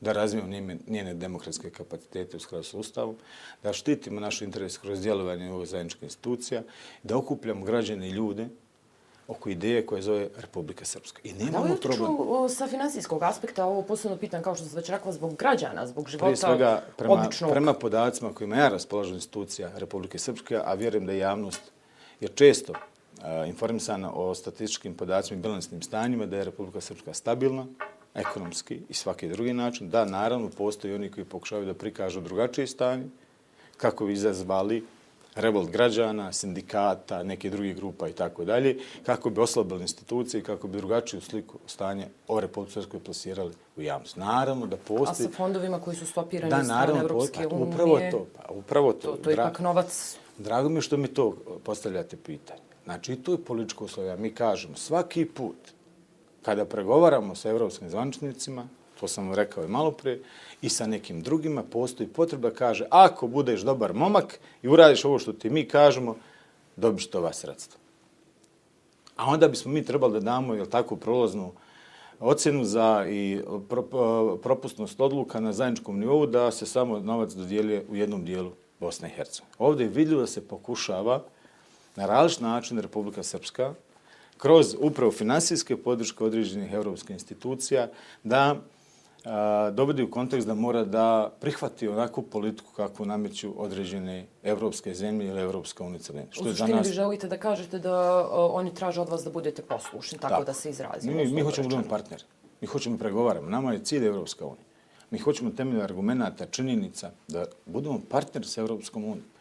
da razvijemo njene, njene demokratske kapacitete u skladu sa Ustavom, da štitimo naš interes kroz djelovanje ovog zajedničke institucija, da okupljamo građane i ljude oko ideje koje zove Republika Srpska. I nemamo da problem. Da sa finansijskog aspekta, ovo posebno pitan, kao što sam već rekla, zbog građana, zbog života Prije svega, prema, običnog... prema podacima kojima ja raspolažu institucija Republike Srpske, a vjerujem da je javnost je često uh, informisana o statističkim podacima i bilansnim stanjima, da je Republika Srpska stabilna, ekonomski i svaki drugi način. Da, naravno, postoji oni koji pokušavaju da prikažu drugačije stanje, kako bi izazvali revolt građana, sindikata, neke druge grupa i tako dalje, kako bi oslabili institucije i kako bi drugačiju sliku stanje o Republike Srpskoj plasirali u javnost. Naravno da postoji... A sa fondovima koji su stopirani da, strane Evropske pa, unije... Upravo to, pa, upravo to. To, to je ipak novac... Drago mi je što mi to postavljate pitanje. Znači, to je političko uslovija. Mi kažemo, svaki put kada pregovaramo sa evropskim zvančnicima, to sam rekao i malo pre, i sa nekim drugima postoji potreba kaže ako budeš dobar momak i uradiš ovo što ti mi kažemo, dobiš to vas sredstvo. A onda bismo mi trebali da damo jel, tako, prolaznu ocenu za i pro, eh, propustnost odluka na zajedničkom nivou da se samo novac dodijelje u jednom dijelu Bosne i Hercegovine. Ovdje je vidljivo da se pokušava na različit način Republika Srpska kroz upravo finansijske podrške određenih evropskih institucija da dovodi u kontekst da mora da prihvati onakvu politiku kakvu nameću određene evropske zemlje ili Evropska unica. Što u suštini nas... vi želite da kažete da o, oni traže od vas da budete poslušni, tako, tako. da se izrazimo. Mi, mi hoćemo da budemo partner. Mi hoćemo pregovaramo. Nama je cilj Evropska unija. Mi hoćemo temelje argumenta, činjenica da budemo partner sa Evropskom unijom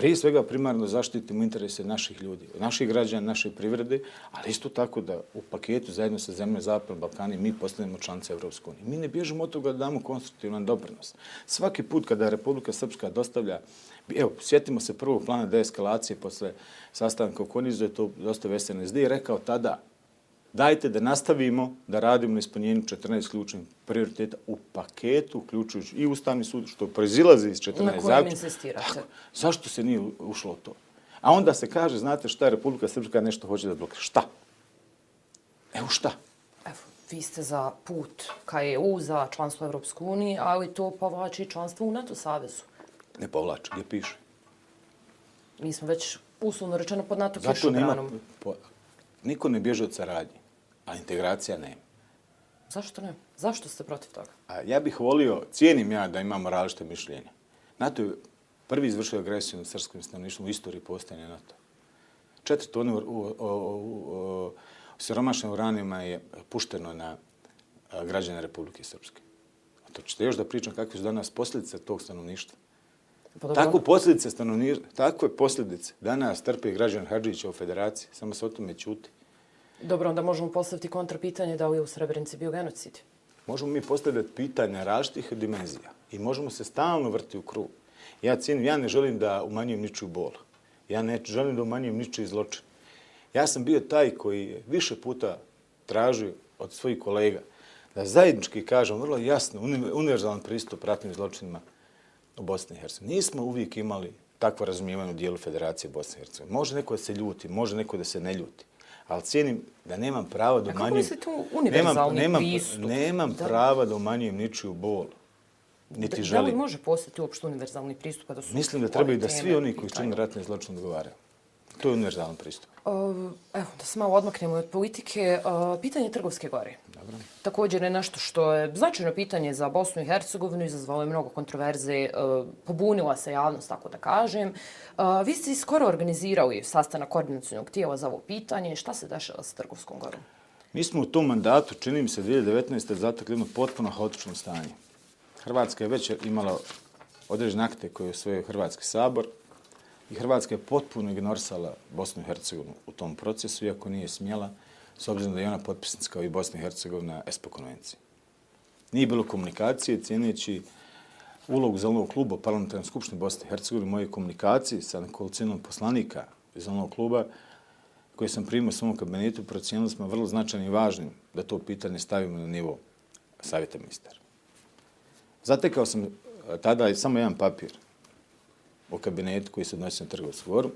prije svega primarno zaštitimo interese naših ljudi, naših građana, naše privrede, ali isto tako da u paketu zajedno sa zemlje Zapadnog Balkana mi postanemo članice Evropske unije. Mi ne bježimo od toga da damo konstruktivan doprinos. Svaki put kada Republika Srpska dostavlja, evo, sjetimo se prvog plana deeskalacije posle sastanka u Konizu, je to dosta SNSD i rekao tada, dajte da nastavimo da radimo na ispunjenju 14 ključnih prioriteta u paketu, uključujući i Ustavni sud, što proizilazi iz 14 zakona. Na kojem insistirate? Zašto se nije ušlo to? A onda se kaže, znate šta je Republika Srpska nešto hoće da blokira. Šta? Evo šta? Evo, vi ste za put ka EU, za članstvo Evropske unije, ali to povlači članstvo u NATO savezu. Ne povlači, gdje piše? Mi smo već uslovno rečeno pod NATO kišobranom. Zato nema... Niko ne bježe od saradnje a integracija nema. Zašto ne? Zašto ste protiv toga? A ja bih volio, cijenim ja da imamo različite mišljenja. NATO je prvi izvršio agresiju na srpskom stanovništvom u istoriji postojanja NATO. Četiri tone u siromašnim uranima je pušteno na građane Republike Srpske. A to ćete još da pričam kakve su danas posljedice tog stanovništva. Pa tako posljedice stanovništva, takve posljedice danas trpe građan Hadžića u federaciji, samo se o tome čuti. Dobro, onda možemo postaviti kontrapitanje da li je u Srebrenici bio genocid. Možemo mi postaviti pitanja različitih dimenzija i možemo se stalno vrti u krug. Ja cijenim, ja ne želim da umanjujem ničiju bol. Ja ne želim da umanjujem ničiji zločin. Ja sam bio taj koji više puta tražio od svojih kolega da zajednički kažem vrlo jasno, univerzalan pristup ratnim zločinima u Bosni i Hercegovini. Nismo uvijek imali takvo razumijevanje u dijelu Federacije Bosne i Hercegovine. Može neko da se ljuti, može neko da se ne ljuti ali cijenim da nemam pravo da umanjujem... A kako mislite univerzalni nemam, pristup? Nemam prava da umanjujem ničiju bol. Niti da, želim. Da li može postati uopšte univerzalni pristup? Da su Mislim da trebaju da svi oni koji čini ratne zločine odgovaraju. To je univerzalni pristup. Evo, da se malo odmaknemo od politike. Pitanje Trgovske gore. Dobro. Također je nešto što je značajno pitanje za Bosnu i Hercegovinu, izazvalo je mnogo kontroverze, uh, pobunila se javnost, tako da kažem. Uh, vi ste skoro organizirali sastanak koordinacijnog tijela za ovo pitanje. Šta se dešava sa Trgovskom gorom? Mi smo u tom mandatu, čini mi se, 2019. zatakli jedno potpuno haotično stanje. Hrvatska je već imala određene akte koje je osvojio Hrvatski sabor, I Hrvatska je potpuno ignorisala Bosnu i Hercegovinu u tom procesu, iako nije smjela, s obzirom da je ona potpisnica kao i Bosna i Hercegovina ESPO konvencije. Nije bilo komunikacije, cijeneći ulogu zelenog kluba u parlamentarnom skupštini Bosne i Hercegovine, moje komunikacije sa nekolicinom poslanika iz zelenog kluba, koje sam primio u svom kabinetu, procijenili smo vrlo značajnim i važnim da to pitanje stavimo na nivo savjeta ministara. Zatekao sam eh, tada samo jedan papir o kabinetu koji se odnosi na trgovsku goru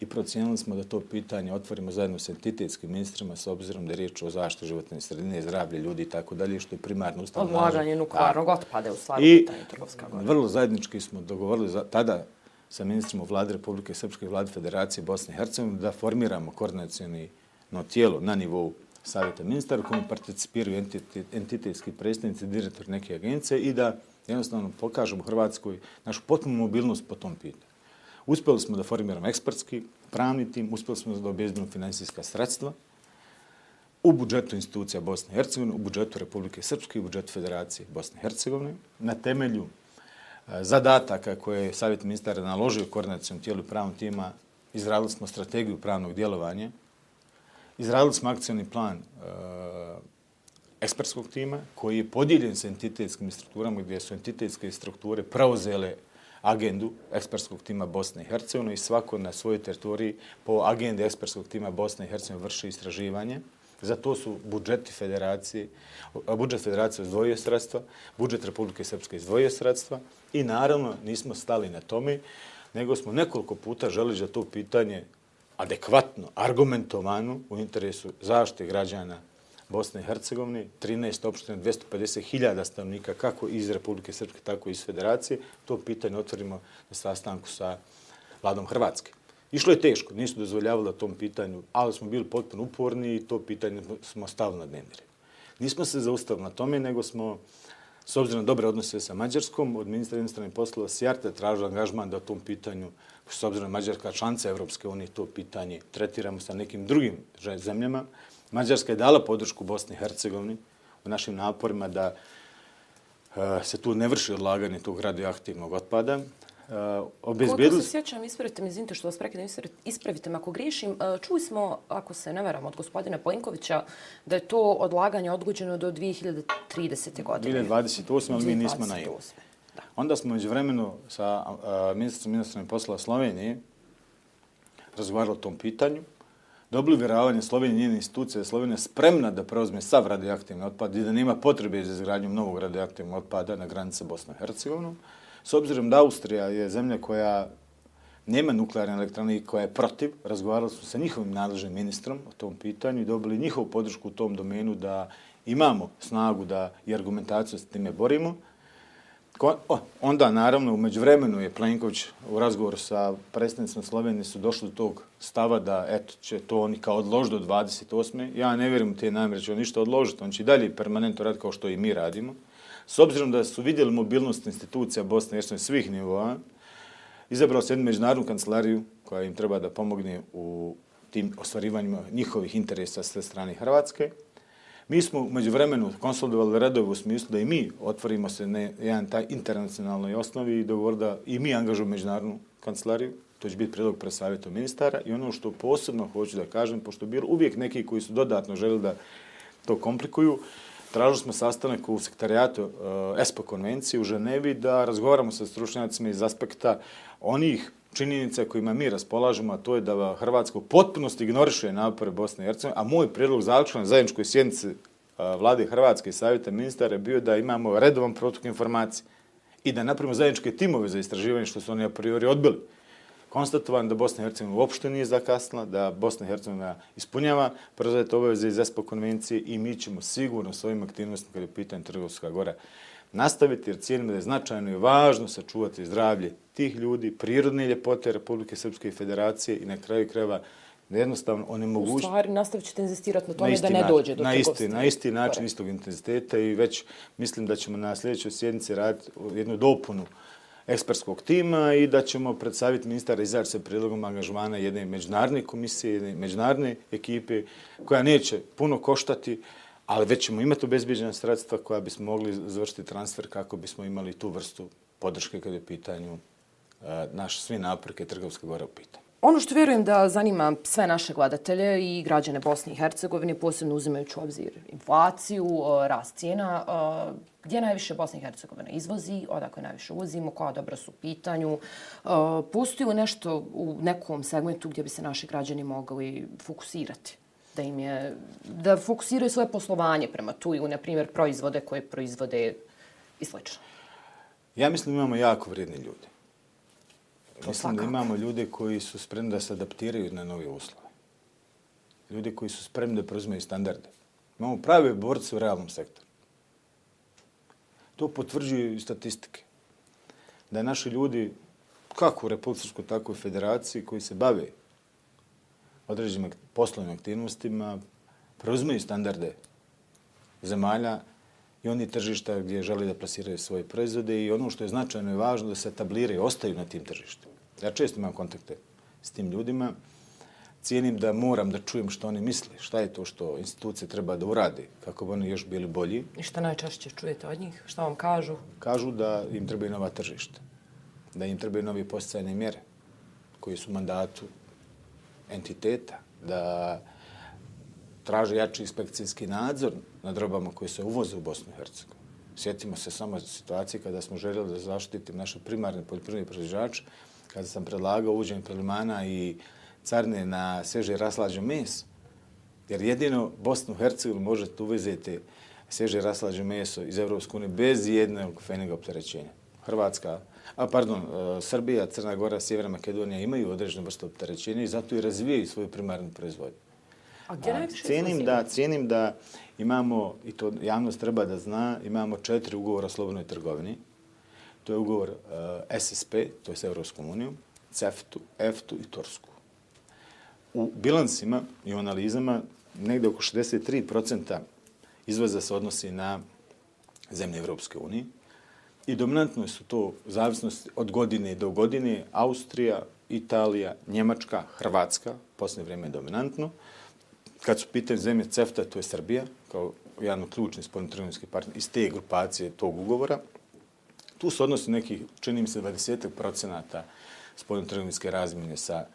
i procijenili smo da to pitanje otvorimo zajedno s entitetskim ministrima s obzirom da je riječ o zaštitu životne sredine, zdravlje ljudi i tako dalje, što je primarno ustavno. Odlaganje nuklearnog otpada u stvari pitanje trgovska gora. I vrlo zajednički smo dogovorili za, tada sa ministrima vlade Republike Srpske i vlade Federacije Bosne i Hercegovine da formiramo koordinacijani no, tijelo na nivou savjeta ministara kojom participiraju entitetski predstavnici, direktor neke agencije i da jednostavno pokažemo Hrvatskoj našu potpunu mobilnost po tom pitanju. Uspjeli smo da formiramo ekspertski pravni tim, uspjeli smo da objezdimo finansijska sredstva u budžetu institucija Bosne i Hercegovine, u budžetu Republike Srpske i u budžetu Federacije Bosne i Hercegovine. Na temelju e, zadataka koje je Savjet ministara naložio koordinacijom tijelu pravnog tima, izradili smo strategiju pravnog djelovanja, izradili smo akcijni plan e, ekspertskog tima koji je podijeljen sa entitetskim strukturama gdje su entitetske strukture preuzele agendu ekspertskog tima Bosne i Hercegovine i svako na svojoj teritoriji po agendi ekspertskog tima Bosne i Hercegovine vrši istraživanje. Za to su budžeti federacije, budžet federacije izdvojio sredstva, budžet Republike Srpske izdvojio sredstva i naravno nismo stali na tome, nego smo nekoliko puta želi da to pitanje adekvatno, argumentovano u interesu zaštite građana Bosne i Hercegovine, 13 opštine, 250.000 stanovnika, kako iz Republike Srpske, tako i iz Federacije. To pitanje otvorimo na sastanku sa vladom Hrvatske. Išlo je teško, nisu dozvoljavali da tom pitanju, ali smo bili potpuno uporni i to pitanje smo stavili na dnevni red. Nismo se zaustavili na tome, nego smo s obzirom na dobre odnose sa Mađarskom, od ministra jednostavnih poslova Sjarte tražili angažman da o tom pitanju, s obzirom na Mađarska članca Evropske unije, to pitanje tretiramo sa nekim drugim zemljama. Mađarska je dala podršku Bosni i Hercegovini u našim naporima da e, se tu ne vrši odlaganje tog radioaktivnog otpada. Uh, obezbedili... Koliko se sjećam, ispravite mi, izvinite što vas prekidam, ispravite me ako griješim. Uh, čuli smo, ako se ne veram, od gospodina Polinkovića, da je to odlaganje odgođeno do 2030. godine. 2028. ali mi nismo na EU. Onda smo među vremenu sa uh, ministrom ministrom posla Slovenije razgovarali o tom pitanju. Dobili vjeravanje Slovenije njene institucije, Slovenija spremna da preuzme sav radioaktivni otpad i da nema potrebe za izgradnju novog radioaktivnog otpada na granice Bosne i Hercegovine. S obzirom da Austrija je zemlja koja nema nuklearne elektrane i koja je protiv, razgovarali smo sa njihovim nadležnim ministrom o tom pitanju i dobili njihovu podršku u tom domenu da imamo snagu da i argumentaciju s time borimo. Onda, naravno, umeđu vremenu je Plenković u razgovoru sa predstavnicima Slovenije su došli do tog stava da eto, će to oni kao odložiti do 28. Ja ne vjerujem u te namere, će on ništa odložiti. On će i dalje permanentno raditi kao što i mi radimo. S obzirom da su vidjeli mobilnost institucija Bosne i Hercegovine svih nivoa, izabrao se jednu međunarodnu kancelariju koja im treba da pomogne u tim ostvarivanjima njihovih interesa sve strane Hrvatske. Mi smo umeđu vremenu konsolidovali redove u smislu da i mi otvorimo se na jedan taj internacionalnoj osnovi i dogovor da i mi angažujemo međunarodnu kancelariju. To će biti predlog pre savjetu ministara. I ono što posebno hoću da kažem, pošto je bilo uvijek neki koji su dodatno želi da to komplikuju, tražili smo sastanak u sekretarijatu uh, eh, ESPO konvencije u Ženevi da razgovaramo sa stručnjacima iz aspekta onih činjenica kojima mi raspolažemo, a to je da Hrvatska u potpunosti ignoriše napore Bosne i Hercegovine, a moj prijedlog zaključan na zajedničkoj sjednici vlade Hrvatske i savjeta ministara je bio da imamo redovan protok informacije i da napravimo zajedničke timove za istraživanje što su oni a priori odbili. Konstatovan da Bosna i Hercegovina uopšte nije zakasnila, da Bosna i Hercegovina ispunjava preuzete obaveze iz ESPO konvencije i mi ćemo sigurno s ovim aktivnostima kada je pitanje Trgovska gora nastaviti, jer cijenimo da je značajno i važno sačuvati zdravlje tih ljudi, prirodne ljepote Republike Srpske federacije i na kraju kreva jednostavno onemogućiti... U stvari, nastavit ćete inzistirati na tome na da ne dođe do na isti, na isti način, istog intenziteta i već mislim da ćemo na sljedećoj sjednici raditi jednu dopunu ekspertskog tima i da ćemo predstaviti ministara izaći sa prilogom angažmana jedne međunarodne komisije, jedne međunarodne ekipe koja neće puno koštati, ali već ćemo imati obezbiđena sredstva koja bismo mogli završiti transfer kako bismo imali tu vrstu podrške kada je pitanju e, naš svi naprke Trgovske gore u pitanju. Ono što vjerujem da zanima sve naše gledatelje i građane Bosne i Hercegovine, posebno uzimajući u obzir inflaciju, e, rast cijena, e, gdje najviše Bosna i Hercegovina izvozi, odakle najviše uvozimo, koja dobra su u pitanju. Postoji li nešto u nekom segmentu gdje bi se naši građani mogli fokusirati? Da im je, da fokusiraju svoje poslovanje prema tu ili, na primjer, proizvode koje proizvode i sl. Ja mislim da imamo jako vrijedni ljudi. To Mislim da imamo ljude koji su spremni da se adaptiraju na nove uslove. Ljudi koji su spremni da preuzmeju standarde. Imamo prave borce u realnom sektoru. To potvrđuju i statistike. Da naši ljudi, kako u Republičkoj, tako i u Federaciji, koji se bave određenim poslovnim aktivnostima, preuzmeju standarde zemalja i oni tržišta gdje žele da plasiraju svoje proizvode i ono što je značajno i važno da se etabliraju i ostaju na tim tržištima. Ja često imam kontakte s tim ljudima. Cijenim da moram da čujem što oni misle, šta je to što institucije treba da uradi kako bi oni još bili bolji. I šta najčešće čujete od njih? Šta vam kažu? Kažu da im trebaju nova tržišta, da im trebaju novi postajne mjere koji su mandatu entiteta, da traže jači inspekcijski nadzor nad robama koje se uvoze u Bosnu i Hercegovini. Sjetimo se samo situacije kada smo željeli da zaštitim naše primarne poljoprivredne proizvođače, kada sam predlagao uđenje prelimana i carne na sveže raslađe meso, jer jedino Bosnu i Hercegovini možete uvezeti sveže raslađe meso iz Evropske unije bez jednog fenog opterećenja. Hrvatska, a pardon, e, Srbija, Crna Gora, Sjeverna Makedonija imaju određene vrste opterećenja i zato i razvijaju svoju primarnu proizvodnju. A gdje najviše cijenim da, cijenim da imamo, i to javnost treba da zna, imamo četiri ugovora o slobodnoj trgovini. To je ugovor eh, SSP, to je s Evropskom unijom, CEFTU, EFTU i Torsku. U bilansima i analizama negde oko 63% izvoza se odnosi na zemlje Evropske unije. I dominantno su to zavisnosti od godine do godine Austrija, Italija, Njemačka, Hrvatska, posljednje vrijeme je dominantno. Kad su pitanje zemlje CEFTA, to je Srbija, kao jedan od ključnih spoljnotrgovinski partner iz te grupacije tog ugovora. Tu su odnosi neki, čini mi se, 20 procenata spoljnotrgovinske razmjene sa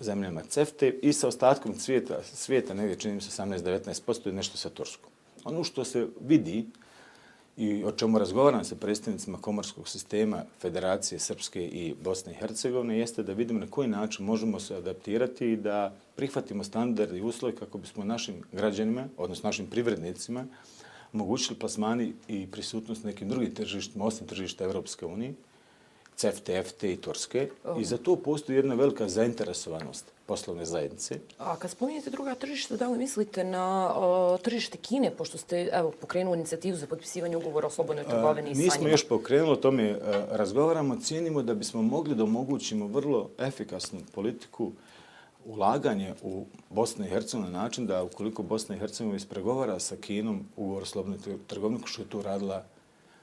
zemljama CEFTE i sa ostatkom svijeta, svijeta negdje čini mi se 18-19% je nešto sa Turskom. Ono što se vidi i o čemu razgovaram sa predstavnicima komorskog sistema Federacije Srpske i Bosne i Hercegovine jeste da vidimo na koji način možemo se adaptirati i da prihvatimo standard i uslove kako bismo našim građanima, odnosno našim privrednicima, omogućili plasmani i prisutnost nekim drugim tržištima, osim tržišta Evropske unije, CEFT, FT i Turske. Oh. I za to postoji jedna velika zainteresovanost poslovne zajednice. A kad spominjete druga tržišta, da li mislite na o, tržište Kine, pošto ste evo, pokrenuli inicijativu za potpisivanje ugovora o slobodnoj trgovini i sa njima? Mi smo još pokrenuli, o tome e, razgovaramo, cijenimo da bismo mogli da omogućimo vrlo efikasnu politiku ulaganje u Bosnu i Hercegovini na način da ukoliko Bosna i Hercegovina ispregovara sa Kinom ugovor o slobodnoj trgovini, što je tu radila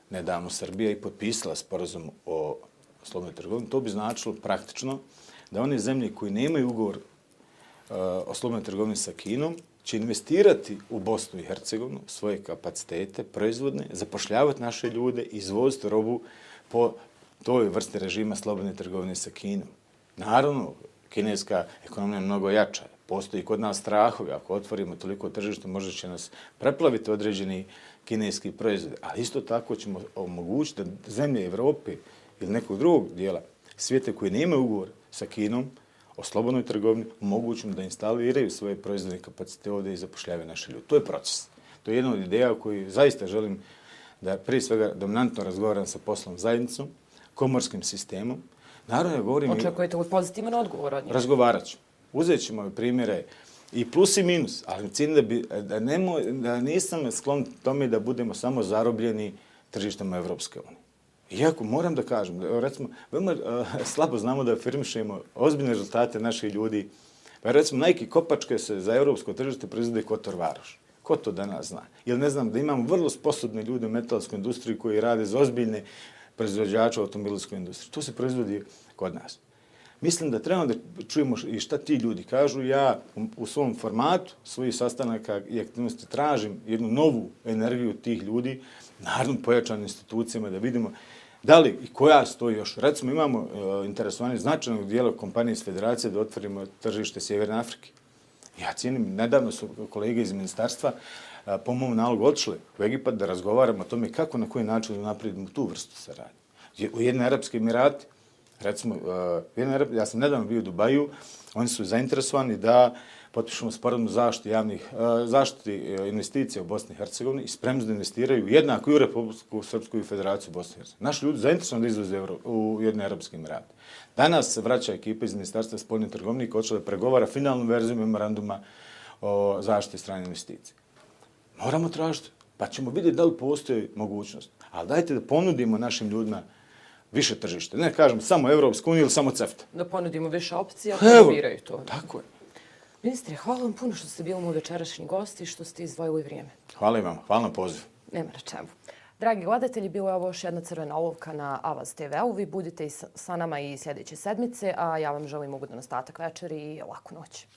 nedavno Srbija i potpisala sporazum o slobodnoj trgovini, to bi značilo praktično da one zemlje koji nemaju ugovor uh, o slobodnoj trgovini sa Kinom će investirati u Bosnu i Hercegovinu svoje kapacitete proizvodne, zapošljavati naše ljude i izvoziti robu po toj vrsti režima slobodne trgovine sa Kinom. Naravno, kineska ekonomija je mnogo jača. Postoji kod nas strahovi. Ako otvorimo toliko tržište, možda će nas preplaviti određeni kineski proizvod. Ali isto tako ćemo omogućiti da zemlje Evrope ili nekog drugog dijela svijeta koji nema ugovor sa Kinom o slobodnoj trgovini, omogućimo da instaliraju svoje proizvodne kapacite ovdje i zapošljavaju naše ljudi. To je proces. To je jedna od ideja koji zaista želim da prije svega dominantno razgovaram sa poslom zajednicom, komorskim sistemom. Naravno, ja govorim... Očekujete li pozitivan odgovor od njih? Razgovarat ću. Uzet ćemo primjere i plus i minus, ali cijenim da, bi, da, nemo, da nisam sklon tome da budemo samo zarobljeni tržištem Evropske unije. Iako moram da kažem, recimo, veoma uh, slabo znamo da afirmišemo ozbiljne rezultate naših ljudi. Pa recimo, Nike kopačke se za evropsko tržište proizvode Kotor Varoš. Ko to danas zna? Ili ne znam da imamo vrlo sposobne ljude u metalskoj industriji koji rade za ozbiljne proizvođače u automobilskoj industriji. To se proizvodi kod nas. Mislim da trebamo da čujemo i šta ti ljudi kažu. Ja u svom formatu svojih sastanaka i aktivnosti tražim jednu novu energiju tih ljudi, naravno pojačanim institucijama, da vidimo Da li i koja stoji još? Recimo imamo uh, interesovanje značajnog dijela kompanije iz federacije da otvorimo tržište Sjeverne Afrike. Ja cijenim, nedavno su kolege iz ministarstva uh, po mom nalogu odšli u Egipat da razgovaramo o tome kako na koji način da naprijedimo tu vrstu saradnje. U jedne Arabske Emirati, recimo, uh, jedne Arab, ja sam nedavno bio u Dubaju, oni su zainteresovani da uh, potpišemo sporadnu zaštitu javnih, e, zaštiti e, investicija u Bosni i Hercegovini i spremni da investiraju jednako i u Republiku Srpsku i Federaciju Bosne i Hercegovine. Naši ljudi zainteresovani da izvoze u jedne Arabske Emirate. Danas se vraća ekipa iz Ministarstva spoljne trgovine koja će da pregovara finalnu verziju memoranduma o zaštiti strane investicije. Moramo tražiti, pa ćemo vidjeti da li postoji mogućnost. Ali dajte da ponudimo našim ljudima više tržište. Ne kažem samo Evropsku uniju ili samo CEFTA. Da ponudimo više opcija, pa biraju to. Tako je. Ministre, hvala vam puno što ste bili moj večerašnji gost i što ste izdvojili vrijeme. Hvala vam, hvala na pozivu. Nema na čemu. Dragi gledatelji, bilo je ovo još jedna crvena olovka na Avaz TV-u. Vi budite sa nama i sljedeće sedmice, a ja vam želim ugodan ostatak večeri i laku noć.